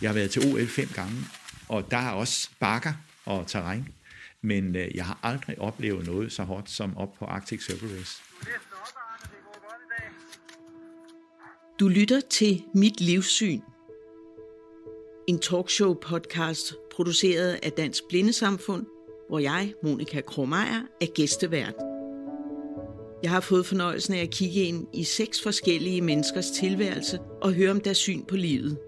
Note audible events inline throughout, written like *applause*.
Jeg har været til OL fem gange, og der er også bakker og terræn, men øh, jeg har aldrig oplevet noget så hårdt som op på Arctic Circle Race. Du lytter til Mit Livssyn. En talkshow-podcast produceret af Dansk Blindesamfund, hvor jeg, Monika Kromeyer, er gæstevært. Jeg har fået fornøjelsen af at kigge ind i seks forskellige menneskers tilværelse og høre om deres syn på livet.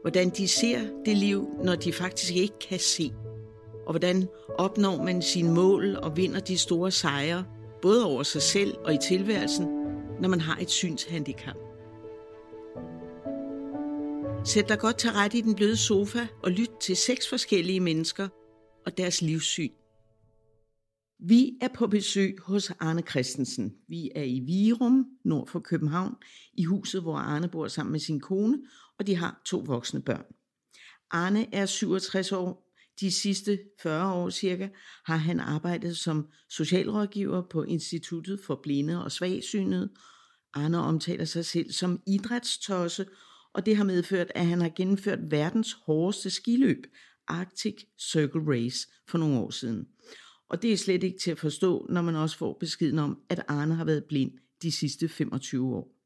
Hvordan de ser det liv, når de faktisk ikke kan se. Og hvordan opnår man sine mål og vinder de store sejre, både over sig selv og i tilværelsen, når man har et synshandicap. Sæt dig godt til ret i den bløde sofa og lyt til seks forskellige mennesker og deres livssyn. Vi er på besøg hos Arne Christensen. Vi er i Virum, nord for København, i huset, hvor Arne bor sammen med sin kone, og de har to voksne børn. Arne er 67 år. De sidste 40 år cirka har han arbejdet som socialrådgiver på Instituttet for Blinde og Svagsynede. Arne omtaler sig selv som idrætstosse, og det har medført, at han har gennemført verdens hårdeste skiløb, Arctic Circle Race, for nogle år siden. Og det er slet ikke til at forstå, når man også får beskeden om, at Arne har været blind de sidste 25 år.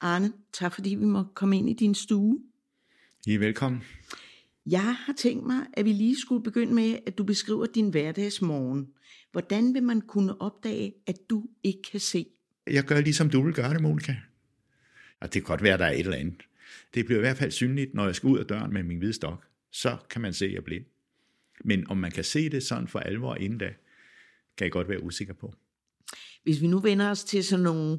Arne, tak fordi vi må komme ind i din stue. I er velkommen. Jeg har tænkt mig, at vi lige skulle begynde med, at du beskriver din hverdagsmorgen. Hvordan vil man kunne opdage, at du ikke kan se? Jeg gør ligesom du vil gøre det, Monika. Og det kan godt være, at der er et eller andet. Det bliver i hvert fald synligt, når jeg skal ud af døren med min hvide stok. Så kan man se, at jeg er blind. Men om man kan se det sådan for alvor inden da, kan jeg godt være usikker på. Hvis vi nu vender os til sådan nogle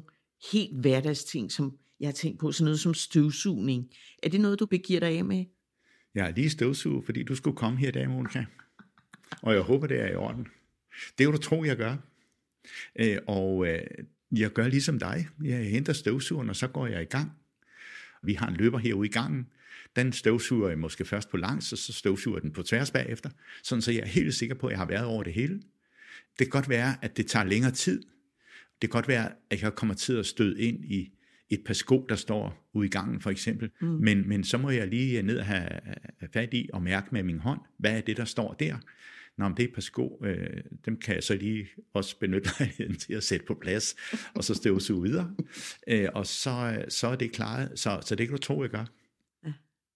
helt hverdagsting, som jeg har tænkt på, sådan noget som støvsugning. Er det noget, du begiver dig af med? Jeg er lige støvsuget, fordi du skulle komme her i dag, Monika. Og jeg håber, det er i orden. Det vil du tro, jeg gør. Øh, og øh, jeg gør ligesom dig. Jeg henter støvsugeren, og så går jeg i gang. Vi har en løber herude i gangen. Den støvsuger jeg måske først på langs, og så støvsuger den på tværs bagefter. Sådan så jeg er helt sikker på, at jeg har været over det hele. Det kan godt være, at det tager længere tid. Det kan godt være, at jeg kommer til at støde ind i et par sko, der står ude i gangen for eksempel. Mm. Men, men så må jeg lige ned og have, fat i og mærke med min hånd, hvad er det, der står der. Nå, det er et par sko, øh, dem kan jeg så lige også benytte lejligheden til at sætte på plads, og så støvsuge videre. Øh, og så, så er det klaret, så, så det kan du tro, jeg gør.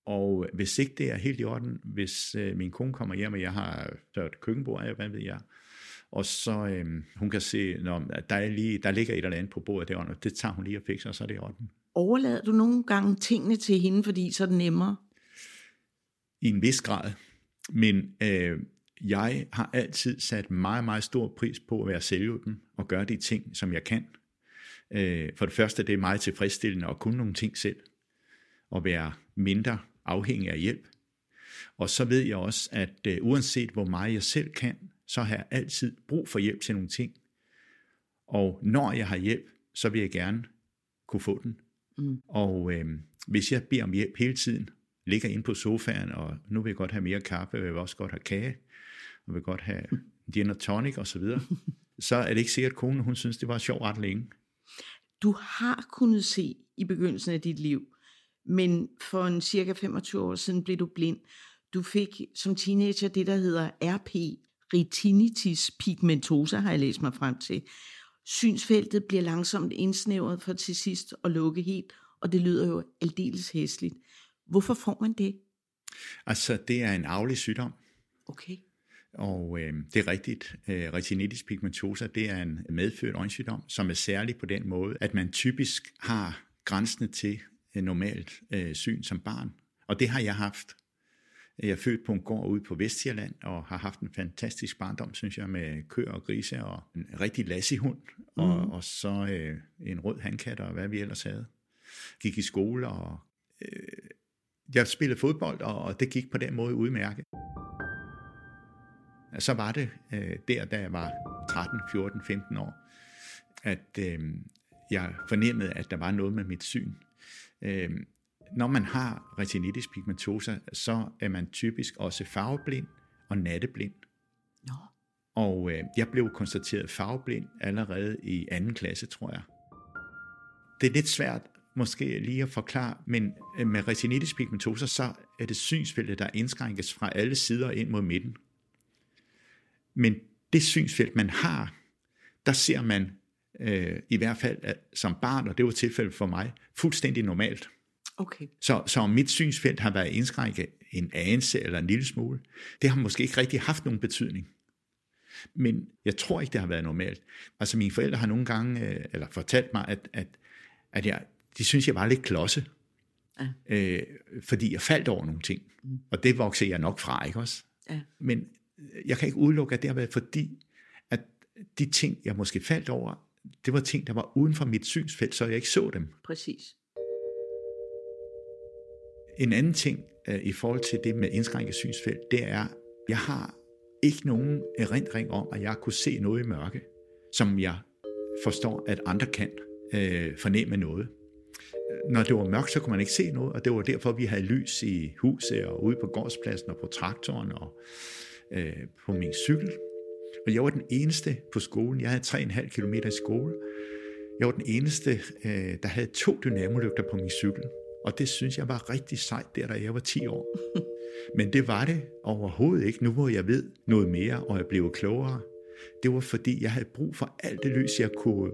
Og hvis ikke det er helt i orden, hvis øh, min kone kommer hjem, og jeg har tørt køkkenbord af, hvad ved jeg, og så øh, hun kan se, når der, er lige, der ligger et eller andet på bordet der, og det tager hun lige og fikser, og så er det i orden. Overlader du nogle gange tingene til hende, fordi så er det nemmere? I en vis grad. Men øh, jeg har altid sat meget, meget stor pris på at være selvhjulpen og gøre de ting, som jeg kan. Øh, for det første, det er meget tilfredsstillende at kunne nogle ting selv, og være mindre afhængig af hjælp. Og så ved jeg også, at øh, uanset hvor meget jeg selv kan, så har jeg altid brug for hjælp til nogle ting. Og når jeg har hjælp, så vil jeg gerne kunne få den. Mm. Og øh, hvis jeg beder om hjælp hele tiden, ligger inde på sofaen, og nu vil jeg godt have mere kaffe, og jeg vil også godt have kage, og vil godt have *laughs* gin og tonic og så videre, så er det ikke sikkert, at konen hun synes, det var sjovt ret længe. Du har kunnet se i begyndelsen af dit liv, men for en cirka 25 år siden blev du blind. Du fik som teenager det, der hedder RP, retinitis pigmentosa, har jeg læst mig frem til. Synsfeltet bliver langsomt indsnævret for til sidst at lukke helt, og det lyder jo aldeles hæsligt. Hvorfor får man det? Altså, det er en arvelig sygdom. Okay. Og øh, det er rigtigt. Øh, retinitis pigmentosa, det er en medfødt øjensygdom, som er særlig på den måde, at man typisk har grænsende til normalt øh, syn som barn. Og det har jeg haft. Jeg er født på en gård ude på Vestjylland og har haft en fantastisk barndom, synes jeg, med køer og grise og en rigtig lassihund, mm. og, og så øh, en rød handkat og hvad vi ellers havde. Gik i skole og øh, jeg spillede fodbold, og, og det gik på den måde udmærket. Så var det øh, der, da jeg var 13, 14, 15 år, at øh, jeg fornemmede, at der var noget med mit syn. Øh, når man har retinitis pigmentosa, så er man typisk også farveblind og natteblind. Nå. Og øh, jeg blev konstateret farveblind allerede i anden klasse, tror jeg. Det er lidt svært måske lige at forklare, men øh, med retinitis pigmentosa, så er det synsfeltet, der indskrænkes fra alle sider ind mod midten. Men det synsfelt, man har, der ser man øh, i hvert fald at, som barn, og det var tilfældet for mig, fuldstændig normalt. Okay. Så, så mit synsfelt har været indskrænket en anelse eller en lille smule, det har måske ikke rigtig haft nogen betydning. Men jeg tror ikke, det har været normalt. Altså mine forældre har nogle gange, øh, eller fortalt mig, at, at, at jeg, de synes, jeg var lidt klodse. Ja. Øh, fordi jeg faldt over nogle ting. Mm. Og det voksede jeg nok fra, ikke også? Ja. Men jeg kan ikke udelukke, at det har været fordi, at de ting, jeg måske faldt over, det var ting, der var uden for mit synsfelt, så jeg ikke så dem. Præcis. En anden ting uh, i forhold til det med indskrænket synsfelt, det er, jeg har ikke nogen erindring om, at jeg kunne se noget i mørke, som jeg forstår, at andre kan uh, fornemme noget. Når det var mørkt, så kunne man ikke se noget, og det var derfor, vi havde lys i huset og ude på gårdspladsen og på traktoren og uh, på min cykel. Og jeg var den eneste på skolen. Jeg havde 3,5 km i skole. Jeg var den eneste, uh, der havde to dynamolygter på min cykel. Og det synes jeg var rigtig sejt der, da jeg var 10 år. *laughs* Men det var det overhovedet ikke, nu hvor jeg ved noget mere, og jeg blev klogere. Det var fordi, jeg havde brug for alt det lys, jeg kunne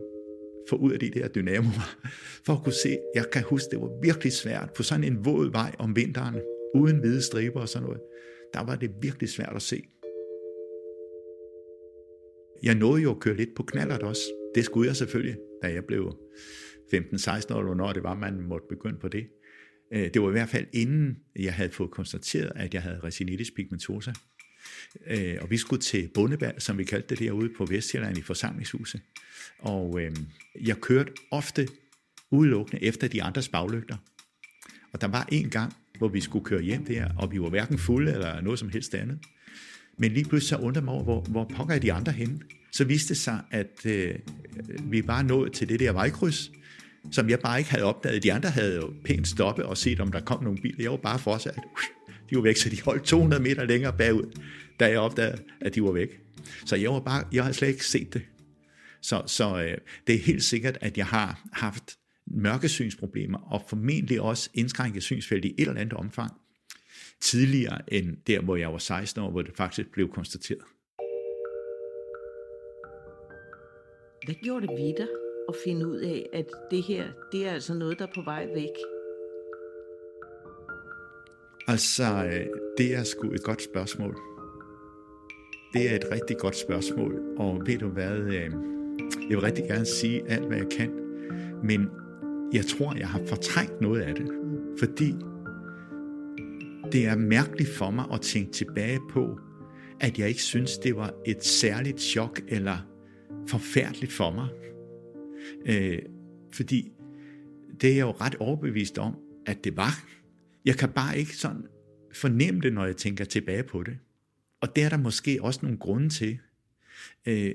få ud af de der dynamoer, *laughs* for at kunne se, jeg kan huske, det var virkelig svært på sådan en våd vej om vinteren, uden hvide striber og sådan noget. Der var det virkelig svært at se. Jeg nåede jo at køre lidt på knallert også. Det skulle jeg selvfølgelig, da jeg blev 15-16 år, når det var, man måtte begynde på det. Øh, det var i hvert fald inden jeg havde fået konstateret, at jeg havde retinitis pigmentosa. Øh, og vi skulle til Bundebal, som vi kaldte det derude på Vestjylland i forsamlingshuset. Og øh, jeg kørte ofte udelukkende efter de andres baglygter. Og der var en gang, hvor vi skulle køre hjem der, og vi var hverken fulde eller noget som helst andet. Men lige pludselig så undrede mig over, hvor, hvor pokker er de andre henne? Så viste det sig, at øh, vi var nået til det der vejkryds, som jeg bare ikke havde opdaget. De andre havde jo pænt stoppet og set, om der kom nogle biler. Jeg var bare fortsat. De var væk, så de holdt 200 meter længere bagud, da jeg opdagede, at de var væk. Så jeg var bare, jeg havde slet ikke set det. Så, så øh, det er helt sikkert, at jeg har haft mørkesynsproblemer, og formentlig også indskrænket synsfelt i et eller andet omfang, tidligere end der, hvor jeg var 16 år, hvor det faktisk blev konstateret. Hvad gjorde det ved dig? at finde ud af, at det her, det er altså noget, der er på vej væk? Altså, det er sgu et godt spørgsmål. Det er et rigtig godt spørgsmål, og ved du hvad, øh, jeg vil rigtig gerne sige alt, hvad jeg kan, men jeg tror, jeg har fortrængt noget af det, fordi det er mærkeligt for mig at tænke tilbage på, at jeg ikke synes, det var et særligt chok eller forfærdeligt for mig. Øh, fordi det er jeg jo ret overbevist om, at det var. Jeg kan bare ikke sådan fornemme det, når jeg tænker tilbage på det. Og det er der måske også nogle grunde til. Øh,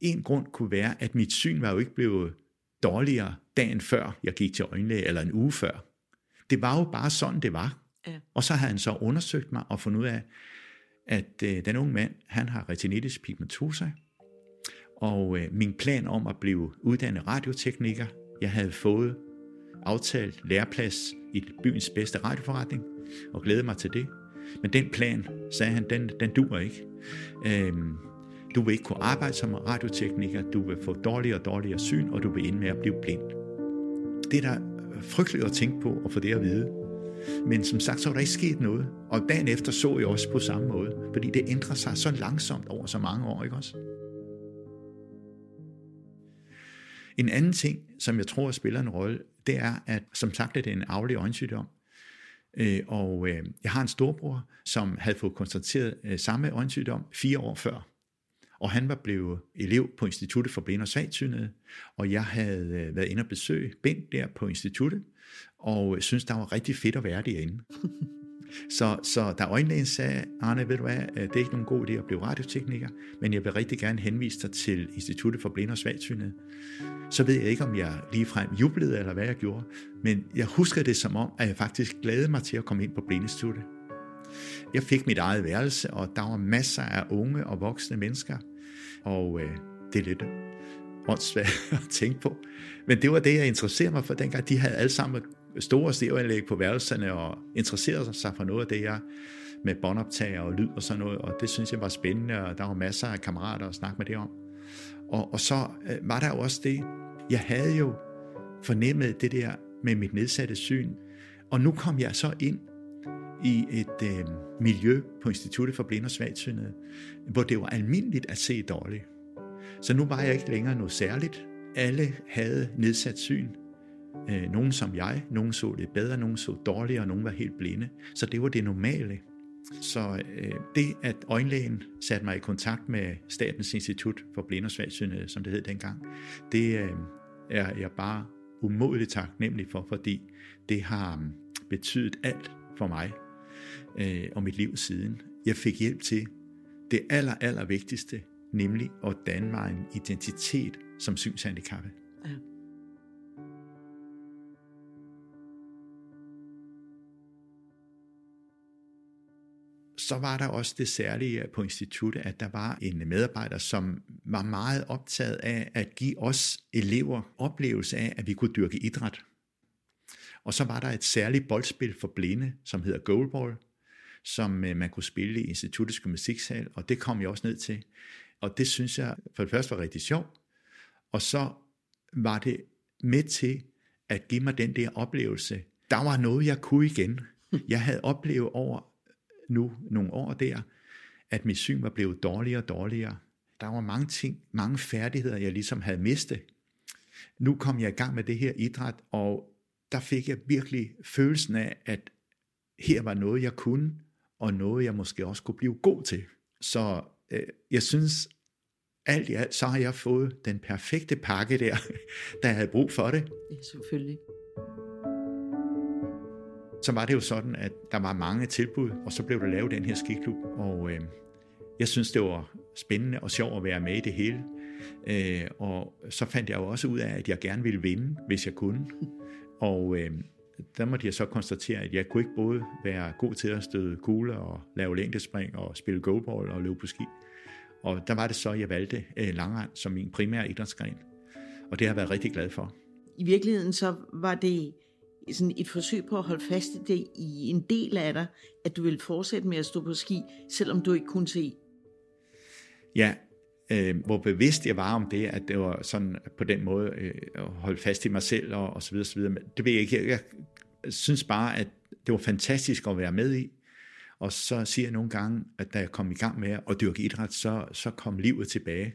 en grund kunne være, at mit syn var jo ikke blevet dårligere dagen før jeg gik til øjenlæge, eller en uge før. Det var jo bare sådan, det var. Ja. Og så har han så undersøgt mig og fundet ud af, at øh, den unge mand, han har retinitis pigmentosa, og øh, min plan om at blive uddannet radiotekniker, jeg havde fået aftalt læreplads i byens bedste radioforretning, og glædede mig til det. Men den plan, sagde han, den, den duer ikke. Øhm, du vil ikke kunne arbejde som radiotekniker, du vil få dårligere og dårligere syn, og du vil ende med at blive blind. Det er da frygteligt at tænke på og få det at vide. Men som sagt, så var der ikke sket noget. Og dagen efter så jeg også på samme måde, fordi det ændrer sig så langsomt over så mange år, ikke også? En anden ting, som jeg tror spiller en rolle, det er, at som sagt er det en aflig øjensygdom. Øh, og øh, jeg har en storbror, som havde fået konstateret øh, samme øjensygdom fire år før. Og han var blevet elev på Instituttet for Blinde og Svagsynede, og jeg havde øh, været inde og besøge Bent der på instituttet, og synes, der var rigtig fedt at være derinde. *laughs* Så, så da øjenlægen sagde, Arne, ved du hvad, øh, det er ikke nogen god idé at blive radiotekniker, men jeg vil rigtig gerne henvise dig til Instituttet for Blinde og Svagsynede, så ved jeg ikke, om jeg ligefrem jublede, eller hvad jeg gjorde, men jeg husker det som om, at jeg faktisk glædede mig til at komme ind på Blindestudie. Jeg fik mit eget værelse, og der var masser af unge og voksne mennesker, og øh, det er lidt. åndssvagt *laughs* at tænke på. Men det var det, jeg interesserede mig for dengang. De havde alle sammen store stereoanlæg på værelserne og interesserede sig for noget af det, jeg med båndoptager og lyd og sådan noget, og det synes jeg var spændende, og der var masser af kammerater at snakke med det om. Og, og så øh, var der jo også det, jeg havde jo fornemmet det der med mit nedsatte syn, og nu kom jeg så ind i et øh, miljø på Instituttet for Blinde og Svagsynede, hvor det var almindeligt at se dårligt. Så nu var jeg ikke længere noget særligt. Alle havde nedsat syn. Øh, nogen som jeg, nogen så det bedre, nogen så dårligere, og nogen var helt blinde. Så det var det normale. Så øh, det, at øjenlægen satte mig i kontakt med Statens Institut for Blinde og Svagsynede, som det hed dengang, det øh, er jeg bare umådeligt taknemmelig for, fordi det har øh, betydet alt for mig øh, og mit liv siden. Jeg fik hjælp til det aller, aller vigtigste, nemlig at danne mig en identitet som synshandicappet. Ja. så var der også det særlige på instituttet, at der var en medarbejder, som var meget optaget af at give os elever oplevelse af, at vi kunne dyrke idræt. Og så var der et særligt boldspil for blinde, som hedder goalball, som øh, man kunne spille i instituttets gymnastiksal, og det kom jeg også ned til. Og det synes jeg for det første var rigtig sjovt, og så var det med til at give mig den der oplevelse. Der var noget, jeg kunne igen. Jeg havde oplevet over nu nogle år der, at mit syn var blevet dårligere og dårligere. Der var mange ting, mange færdigheder, jeg ligesom havde mistet. Nu kom jeg i gang med det her idræt, og der fik jeg virkelig følelsen af, at her var noget, jeg kunne, og noget, jeg måske også kunne blive god til. Så øh, jeg synes, alt i alt, så har jeg fået den perfekte pakke der, *laughs* der havde brug for det. Ja, selvfølgelig. Så var det jo sådan, at der var mange tilbud, og så blev der lavet den her skiklub, og øh, jeg synes, det var spændende og sjovt at være med i det hele. Øh, og så fandt jeg jo også ud af, at jeg gerne ville vinde, hvis jeg kunne. *laughs* Og øh, der måtte jeg så konstatere, at jeg kunne ikke både være god til at støde kugle og lave længdespring og spille goalball og løbe på ski. Og der var det så, jeg valgte øh, langrend som min primære idrætsgren. Og det har jeg været rigtig glad for. I virkeligheden så var det sådan et forsøg på at holde fast i det i en del af dig, at du ville fortsætte med at stå på ski, selvom du ikke kunne se? Ja, øh, hvor bevidst jeg var om det, at det var sådan på den måde øh, at holde fast i mig selv og, og så videre, så videre. Men det ved jeg ikke. Jeg, jeg synes bare, at det var fantastisk at være med i. Og så siger jeg nogle gange, at da jeg kom i gang med at dyrke idræt, så, så kom livet tilbage.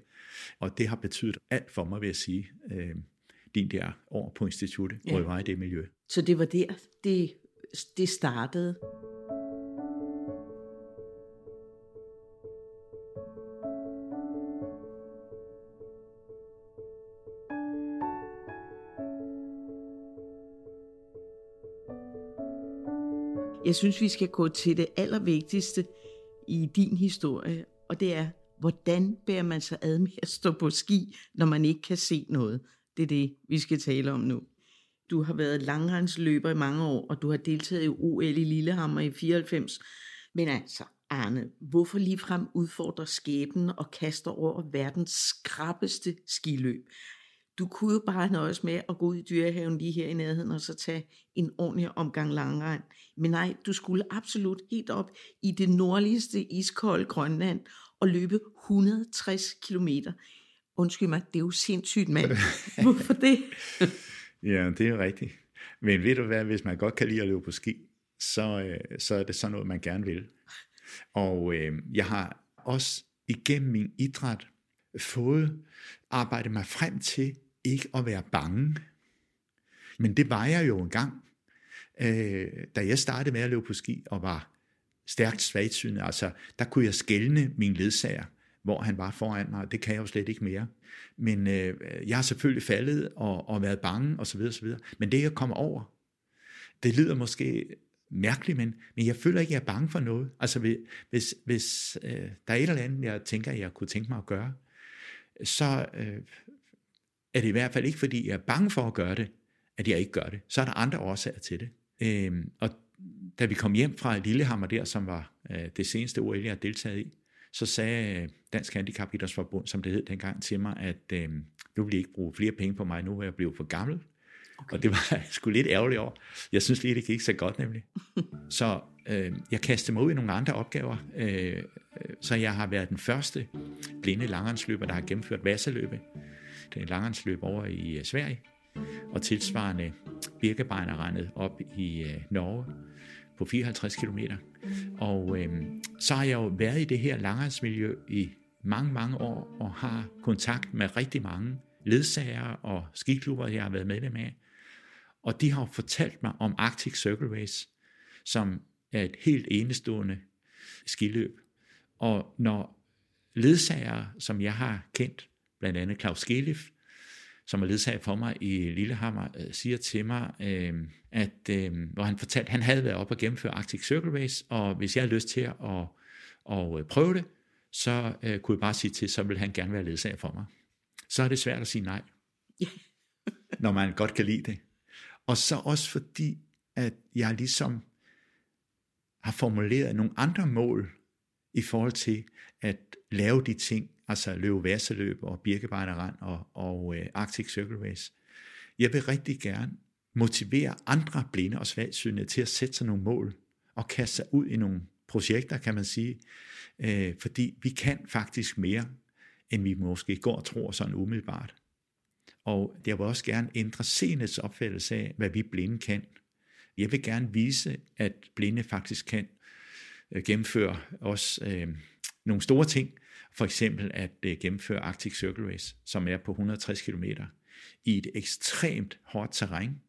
Og det har betydet alt for mig, vil jeg sige, øh, din der år på instituttet, ja. hvor jeg var i det miljø. Så det var der, det, det startede? Jeg synes, vi skal gå til det allervigtigste i din historie, og det er, hvordan bærer man sig ad med at stå på ski, når man ikke kan se noget? Det er det, vi skal tale om nu. Du har været langrensløber i mange år, og du har deltaget i OL i Lillehammer i 94. Men altså, Arne, hvorfor ligefrem udfordrer skæbnen og kaster over verdens skrappeste skiløb? Du kunne jo bare nøjes med at gå ud i dyrehaven lige her i nærheden og så tage en ordentlig omgang langrend. Men nej, du skulle absolut helt op i det nordligste iskolde Grønland og løbe 160 kilometer. Undskyld mig, det er jo sindssygt, mand. *laughs* Hvorfor det? ja, det er jo rigtigt. Men ved du hvad, hvis man godt kan lide at løbe på ski, så, øh, så er det sådan noget, man gerne vil. Og øh, jeg har også igennem min idræt fået arbejdet mig frem til ikke at være bange. Men det var jeg jo engang, øh, da jeg startede med at løbe på ski og var stærkt svagtsynet, Altså, der kunne jeg skælne min ledsager, hvor han var foran mig. Det kan jeg jo slet ikke mere. Men øh, jeg har selvfølgelig faldet og, og været bange osv. osv. Men det jeg kommer over, det lyder måske mærkeligt, men, men jeg føler ikke, at jeg er bange for noget. Altså hvis, hvis øh, der er et eller andet, jeg tænker, jeg kunne tænke mig at gøre, så øh, er det i hvert fald ikke, fordi jeg er bange for at gøre det, at jeg ikke gør det. Så er der andre årsager til det. Øh, og da vi kom hjem fra Lillehammer der, som var øh, det seneste OL, jeg har deltaget i, så sagde Dansk Handicap Idrætsforbund, som det hed dengang, til mig, at øh, nu vil I ikke bruge flere penge på mig, nu er jeg blevet for gammel. Okay. Og det var jeg *laughs* sgu lidt ærgerligt over. Jeg synes lige, det gik så godt nemlig. *laughs* så øh, jeg kastede mig ud i nogle andre opgaver. Øh, så jeg har været den første blinde langrendsløber, der har gennemført Vasseløbet langt er langrendsløb over i øh, Sverige. Og tilsvarende Birkebeinerrendet op i øh, Norge på 54 km. Og øh, så har jeg jo været i det her langrendsmiljø i mange, mange år, og har kontakt med rigtig mange ledsager og skiklubber, jeg har været medlem af. Og de har fortalt mig om Arctic Circle Race, som er et helt enestående skiløb. Og når ledsager, som jeg har kendt, blandt andet Claus Skelif, som er ledsager for mig i Lillehammer, øh, siger til mig, øh, at øh, hvor han fortalte, at han havde været op og gennemføre Arctic Circle Race, og hvis jeg havde lyst til at, at, at prøve det, så øh, kunne jeg bare sige til, så vil han gerne være ledsager for mig. Så er det svært at sige nej, *laughs* når man godt kan lide det. Og så også fordi, at jeg ligesom har formuleret nogle andre mål i forhold til at lave de ting, altså løbe værseløb og birkebejderrand og, og øh, Arctic Circle Race. Jeg vil rigtig gerne motivere andre blinde og svagsynede til at sætte sig nogle mål og kaste sig ud i nogle projekter, kan man sige. Øh, fordi vi kan faktisk mere, end vi måske går og tror sådan umiddelbart. Og jeg vil også gerne ændre senets opfattelse af, hvad vi blinde kan. Jeg vil gerne vise, at blinde faktisk kan øh, gennemføre også øh, nogle store ting. For eksempel at øh, gennemføre Arctic Circle Race, som er på 160 km i et ekstremt hårdt terræn.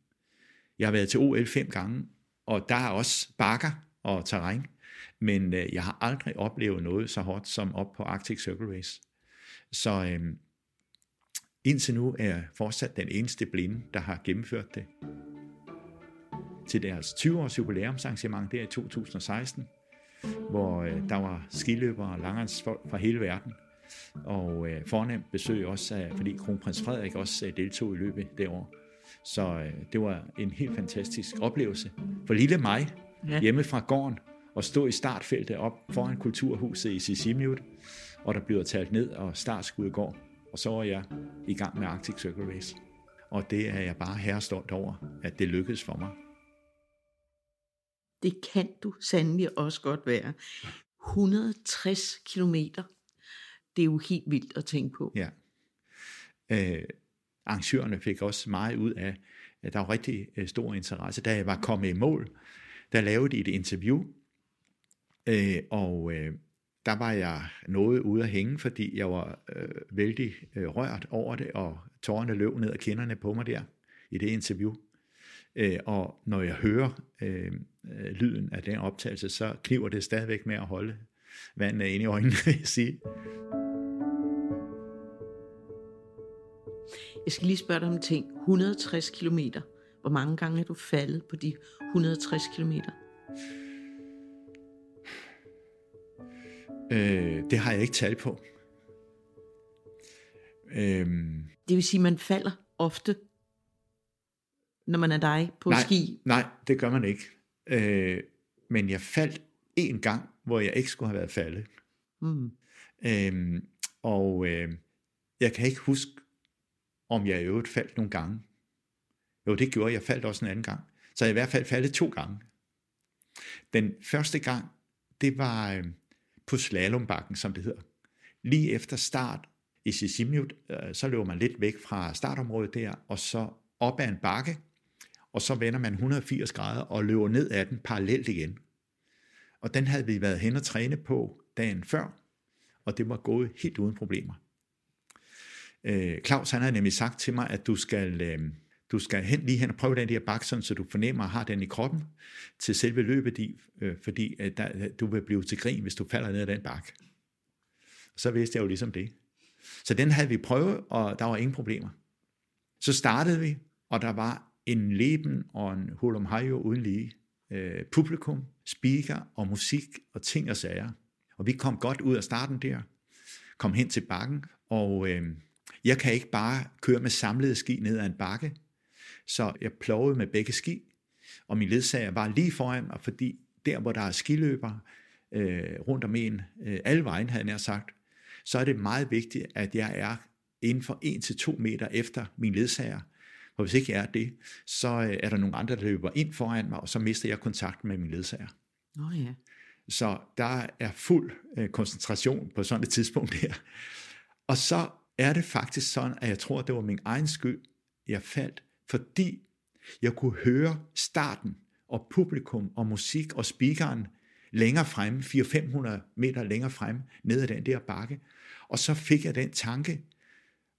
Jeg har været til OL fem gange, og der er også bakker og terræn, men øh, jeg har aldrig oplevet noget så hårdt som op på Arctic Circle Race. Så øh, Indtil nu er jeg fortsat den eneste blinde, der har gennemført det. Til deres 20-års jubilæumsarrangement der i 2016, hvor øh, der var skiløbere og langrendsfolk fra hele verden. Og øh, fornemt besøg også, af, fordi kronprins Frederik også øh, deltog i løbet derovre. Så øh, det var en helt fantastisk oplevelse. For lille mig, ja. hjemme fra gården, og stå i startfeltet op foran kulturhuset i Sisimiut, og der bliver talt ned, og startskud går og så var jeg i gang med Arctic Circle Race. Og det er jeg bare herrestolt over, at det lykkedes for mig. Det kan du sandelig også godt være. 160 kilometer. Det er jo helt vildt at tænke på. Ja. Øh, arrangørerne fik også meget ud af, at der var rigtig øh, stor interesse. Da jeg var kommet i mål, der lavede de et interview, øh, og øh, der var jeg noget ude at hænge, fordi jeg var øh, vældig øh, rørt over det, og tårerne løb ned af kinderne på mig der i det interview. Øh, og når jeg hører øh, øh, lyden af den optagelse, så kniver det stadigvæk med at holde vandet ind i øjnene, vil jeg sige. Jeg skal lige spørge dig om en ting. 160 kilometer. Hvor mange gange er du faldet på de 160 kilometer? Øh, det har jeg ikke talt på. Øhm, det vil sige, at man falder ofte, når man er dig på nej, ski? Nej, det gør man ikke. Øh, men jeg faldt en gang, hvor jeg ikke skulle have været faldet. Mm. Øhm, og øh, jeg kan ikke huske, om jeg i øvrigt faldt nogle gange. Jo, det gjorde jeg. Jeg faldt også en anden gang. Så jeg i hvert fald faldet to gange. Den første gang, det var, øh, på slalombakken, som det hedder. Lige efter start i Sisimiut, øh, så løber man lidt væk fra startområdet der, og så op ad en bakke, og så vender man 180 grader og løber ned ad den parallelt igen. Og den havde vi været hen og træne på dagen før, og det var gået helt uden problemer. Øh, Claus han havde nemlig sagt til mig, at du skal, øh, du skal hen, lige hen og prøve den der bakke, sådan, så du fornemmer at har den i kroppen til selve løbet i, øh, fordi øh, der, du vil blive til grin, hvis du falder ned ad den bakke. Så vidste jeg jo ligesom det. Så den havde vi prøvet, og der var ingen problemer. Så startede vi, og der var en leben og en hulum hajo uden lige. Øh, publikum, speaker og musik og ting og sager. Og vi kom godt ud af starten der, kom hen til bakken, og øh, jeg kan ikke bare køre med samlede ski ned ad en bakke. Så jeg pløjede med begge ski, og min ledsager var lige foran mig, fordi der, hvor der er skiløbere, øh, rundt om en, øh, alle vejen havde jeg sagt, så er det meget vigtigt, at jeg er inden for 1-2 meter efter min ledsager. For hvis ikke jeg er det, så øh, er der nogle andre, der løber ind foran mig, og så mister jeg kontakten med min ledsager. Oh, ja. Så der er fuld øh, koncentration på sådan et tidspunkt her. Og så er det faktisk sådan, at jeg tror, at det var min egen skyld, jeg faldt, fordi jeg kunne høre starten og publikum og musik og speakeren længere fremme, 400-500 meter længere fremme, ned ad den der bakke. Og så fik jeg den tanke,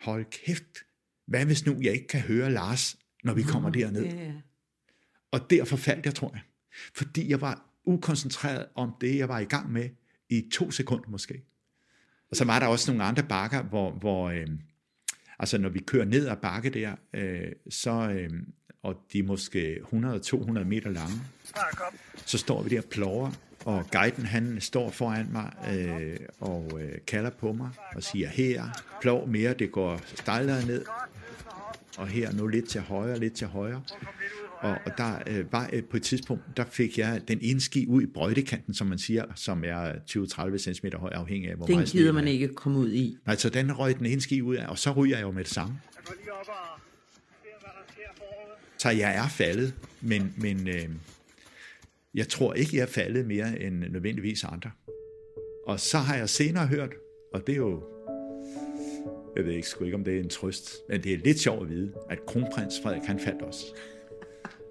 hold kæft, hvad hvis nu jeg ikke kan høre Lars, når vi kommer derned? Ja, Og derfor faldt jeg, tror jeg. Fordi jeg var ukoncentreret om det, jeg var i gang med, i to sekunder måske. Og så var der også nogle andre bakker, hvor, hvor øh, altså når vi kører ned ad bakke der, øh, så, øh, og de er måske 100-200 meter lange, så står vi der og plover, og guiden han står foran mig øh, og øh, kalder på mig og siger, her, plov mere, det går stejlere ned, og her nu lidt til højre, lidt til højre. Og, og der øh, var øh, på et tidspunkt, der fik jeg den ene ski ud i brøjtekanten, som man siger, som er 20-30 cm høj, afhængig af, hvor Den meget sne gider der man er. ikke komme ud i. Nej, så den røg den ene ski ud af, og så ryger jeg jo med det samme. Så jeg er faldet, men, men øh, jeg tror ikke, jeg er faldet mere end nødvendigvis andre. Og så har jeg senere hørt, og det er jo, jeg ved ikke sgu ikke, om det er en trøst, men det er lidt sjovt at vide, at kronprins Frederik, han faldt også.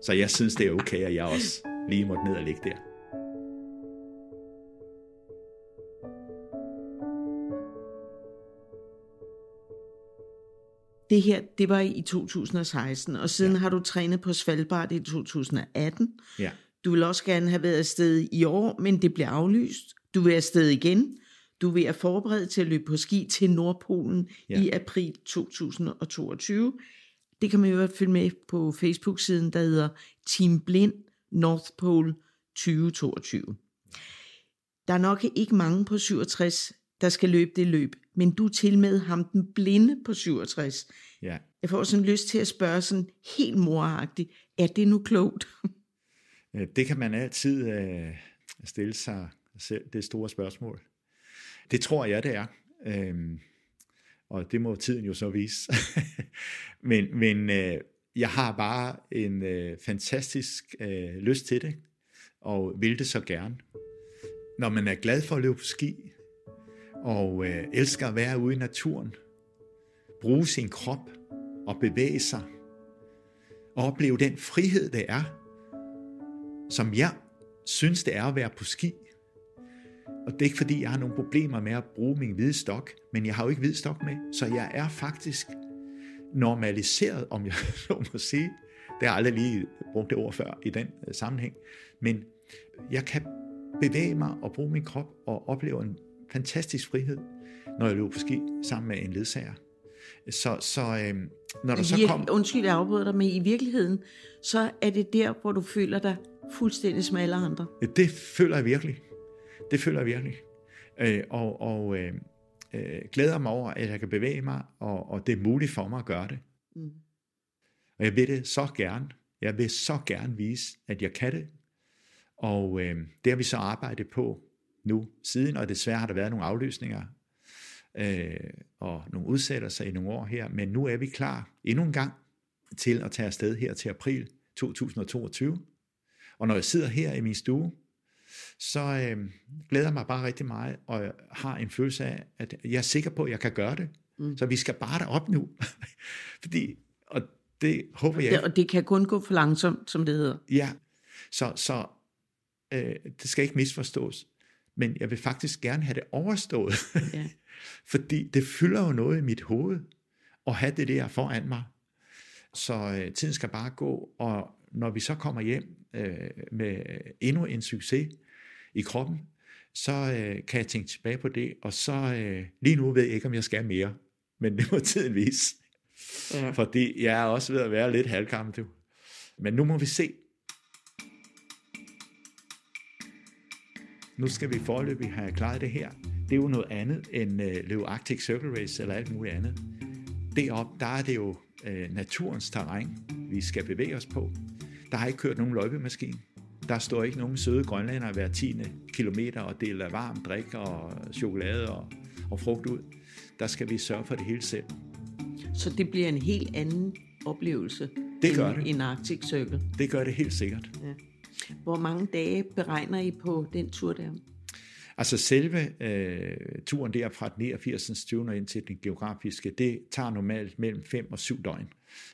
Så jeg synes, det er okay, at jeg også lige måtte ned og ligge der. Det her, det var i 2016, og siden ja. har du trænet på Svalbard i 2018. Ja, Du vil også gerne have været afsted i år, men det bliver aflyst. Du vil afsted igen. Du vil være forberedt til at løbe på ski til Nordpolen Ja. i april 2022. Det kan man jo følge med på Facebook-siden, der hedder Team Blind North Pole 2022. Der er nok ikke mange på 67, der skal løbe det løb, men du er til med ham den blinde på 67. ja. Jeg får sådan lyst til at spørge sådan helt moragtigt, er det nu klogt? Øh, Det kan man altid øh, stille sig selv, det store spørgsmål. Det tror jeg, det er. Øhm, og det må tiden jo så vise. *laughs* men men øh, jeg har bare en øh, fantastisk øh, lyst til det, og vil det så gerne. Når man er glad for at løbe på ski, og øh, elsker at være ude i naturen, bruge sin krop og bevæge sig, og opleve den frihed, det er, som jeg synes, det er at være på ski. Og det er ikke fordi, jeg har nogle problemer med at bruge min hvide stok, men jeg har jo ikke hvid stok med, så jeg er faktisk normaliseret, om jeg *laughs* så må sige. Det har jeg aldrig lige brugt det ord før i den øh, sammenhæng. Men jeg kan bevæge mig og bruge min krop og opleve en fantastisk frihed, når jeg løber på ski sammen med en ledsager. Så, så øh, når der så Virke, kom... Undskyld, jeg afbryder dig, men i virkeligheden, så er det der, hvor du føler dig fuldstændig som alle andre. Det føler jeg virkelig. Det føler jeg virkelig. Øh, og og øh, øh, glæder mig over, at jeg kan bevæge mig, og, og det er muligt for mig at gøre det. Mm. Og jeg vil det så gerne. Jeg vil så gerne vise, at jeg kan det. Og øh, det har vi så arbejdet på nu siden, og desværre har der været nogle aflysninger øh, og nogle udsættelser i nogle år her, men nu er vi klar endnu en gang til at tage afsted her til april 2022. Og når jeg sidder her i min stue, så øh, glæder jeg mig bare rigtig meget, og jeg har en følelse af, at jeg er sikker på, at jeg kan gøre det. Mm. Så vi skal bare derop nu. *laughs* Fordi, og det håber jeg Det, og det kan kun gå for langsomt, som det hedder. Ja, så, så øh, det skal ikke misforstås. Men jeg vil faktisk gerne have det overstået. Ja. *laughs* Fordi det fylder jo noget i mit hoved at have det der foran mig. Så øh, tiden skal bare gå, og når vi så kommer hjem øh, med endnu en succes i kroppen, så øh, kan jeg tænke tilbage på det, og så øh, lige nu ved jeg ikke, om jeg skal mere, men det må *laughs* tiden vise. Ja. Fordi jeg er også ved at være lidt halvgammel, du. Men nu må vi se. Nu skal vi forløbig have klaret det her. Det er jo noget andet end øh, løbe Arctic Circle Race eller alt muligt andet. Derop, der er det jo øh, naturens terræn, vi skal bevæge os på. Der har ikke kørt nogen løjpemaskine. Der står ikke nogen søde grønlænder hver 10. kilometer og deler varm drik og chokolade og, og frugt ud. Der skal vi sørge for det hele selv. Så det bliver en helt anden oplevelse Det gør end det. en Arctic Circle. Det gør det helt sikkert. Ja. Hvor mange dage beregner I på den tur der? Altså selve øh, turen der fra den 89. 20. ind til den geografiske, det tager normalt mellem 5 og 7 døgn.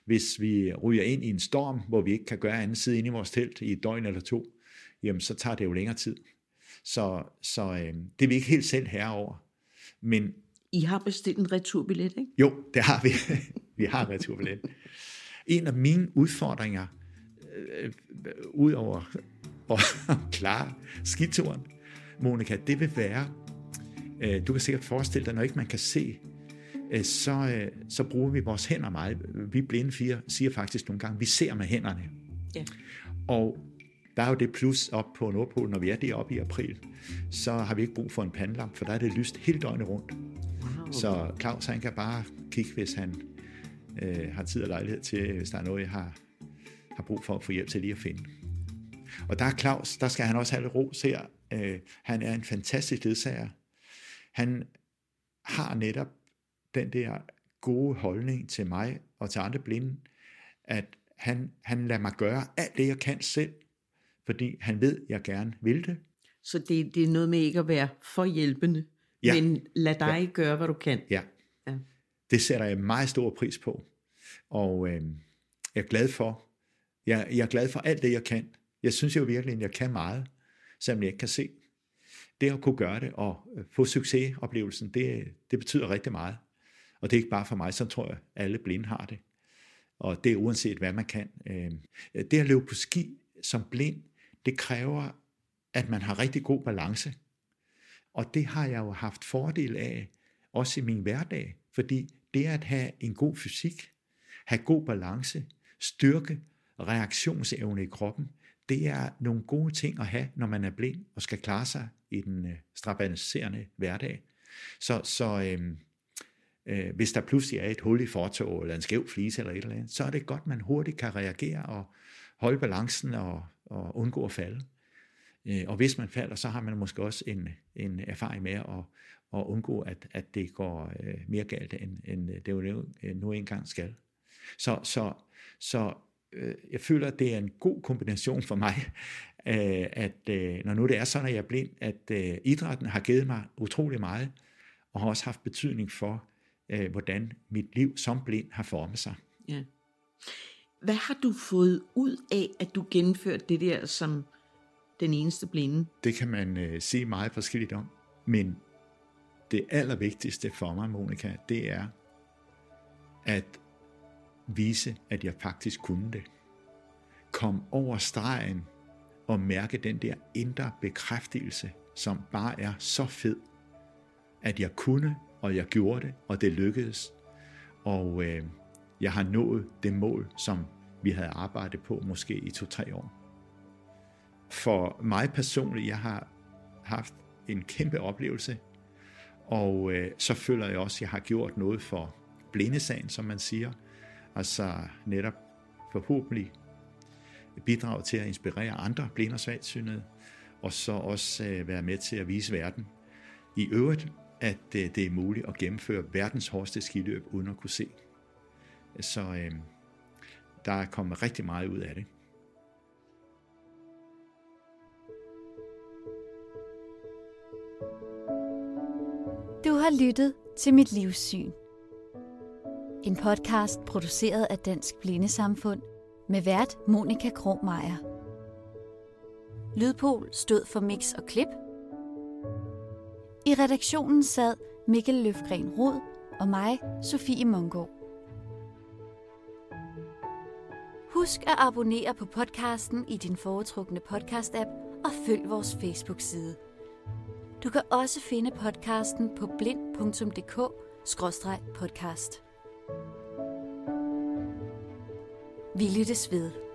Hvis vi ryger ind i en storm, hvor vi ikke kan gøre andet side inde i vores telt i et døgn eller to, jamen så tager det jo længere tid. Så, så øh, det er vi ikke helt selv herre over. Men I har bestilt en returbillet, ikke? jo, det har vi. *laughs* vi har returbillet. En af mine udfordringer, øh, ud over at *laughs* klare skituren, Monika, det vil være, øh, du kan sikkert forestille dig, når ikke man kan se, så, øh, så bruger vi vores hænder meget. Vi blinde fire siger faktisk nogle gange, vi ser med hænderne. Ja. Og der er jo det plus op på Nordpolen, når vi er deroppe i april, så har vi ikke brug for en pandelamp, for der er det lyst hele døgnet rundt. Wow. Så Claus han kan bare kigge, hvis han øh, har tid og lejlighed til, hvis der er noget, jeg har, har brug for at få hjælp til lige at finde. Og der er Claus, der skal han også have lidt ros her. Øh, han er en fantastisk ledsager. Han har netop den der gode holdning til mig og til andre blinde, at han, han lader mig gøre alt det, jeg kan selv, fordi han ved, at jeg gerne vil det. Så det, det er noget med ikke at være for hjælpende, Ja. men lad dig ja. gøre, hvad du kan. Ja. Ja. Det sætter jeg meget stor pris på. Og øh, jeg er glad for, jeg, jeg er glad for alt det, jeg kan. Jeg synes jo virkelig, at jeg kan meget, selvom jeg ikke kan se. Det at kunne gøre det og øh, få succesoplevelsen, det, det betyder rigtig meget. Og det er ikke bare for mig, så tror jeg, at alle blinde har det. Og det er uanset, hvad man kan. Øhm, det at løbe på ski som blind, det kræver, at man har rigtig god balance. Og det har jeg jo haft fordel af, også i min hverdag, fordi det at have en god fysik, have god balance, styrke, reaktionsevne i kroppen, det er nogle gode ting at have, når man er blind og skal klare sig i den øh, strabaniserende hverdag. Så, så øh, øh, hvis der pludselig er et hul i fortog, eller en skæv flise eller et eller andet, så er det godt, man hurtigt kan reagere og holde balancen og, og undgå at falde. Øh, Og hvis man falder, så har man måske også en, en erfaring med at, at undgå, at, at det går øh, mere galt, end, end det jo nu, øh, nu engang skal. Så, så, så øh, jeg føler, at det er en god kombination for mig, *laughs* øh, at øh, når nu det er sådan, at jeg er blind, at øh, idrætten har givet mig utrolig meget, og har også haft betydning for, øh, hvordan mit liv som blind har formet sig. Ja. Hvad har du fået ud af, at du gennemførte det der som den eneste blinde? Det kan man øh, sige meget forskelligt om, men det allervigtigste for mig, Monika, det er at vise, at jeg faktisk kunne det. Kom over stregen og mærke den der indre bekræftelse, som bare er så fed, at jeg kunne, og jeg gjorde det, og det lykkedes. Og øh, jeg har nået det mål, som vi havde arbejdet på måske i to-tre år. For mig personligt, jeg har haft en kæmpe oplevelse, og øh, så føler jeg også, at jeg har gjort noget for blindesagen, som man siger. Altså netop forhåbentlig bidrage til at inspirere andre blinde og svagsynede, og så også øh, være med til at vise verden i øvrigt, at øh, det er muligt at gennemføre verdens hårdeste skiløb uden at kunne se. Så øh, der er kommet rigtig meget ud af det. Du har lyttet til Mit Livssyn. En podcast produceret af Dansk Blindesamfund med vært Monika Krohmeier. Lydpol stod for mix og klip. Redaktionen sad Mikkel Løfgren Rod og mig, Sofie Mongård. Husk at abonnere på podcasten i din foretrukne podcast-app og følg vores Facebook-side. Du kan også finde podcasten på blind.dk-podcast. Vi lyttes ved.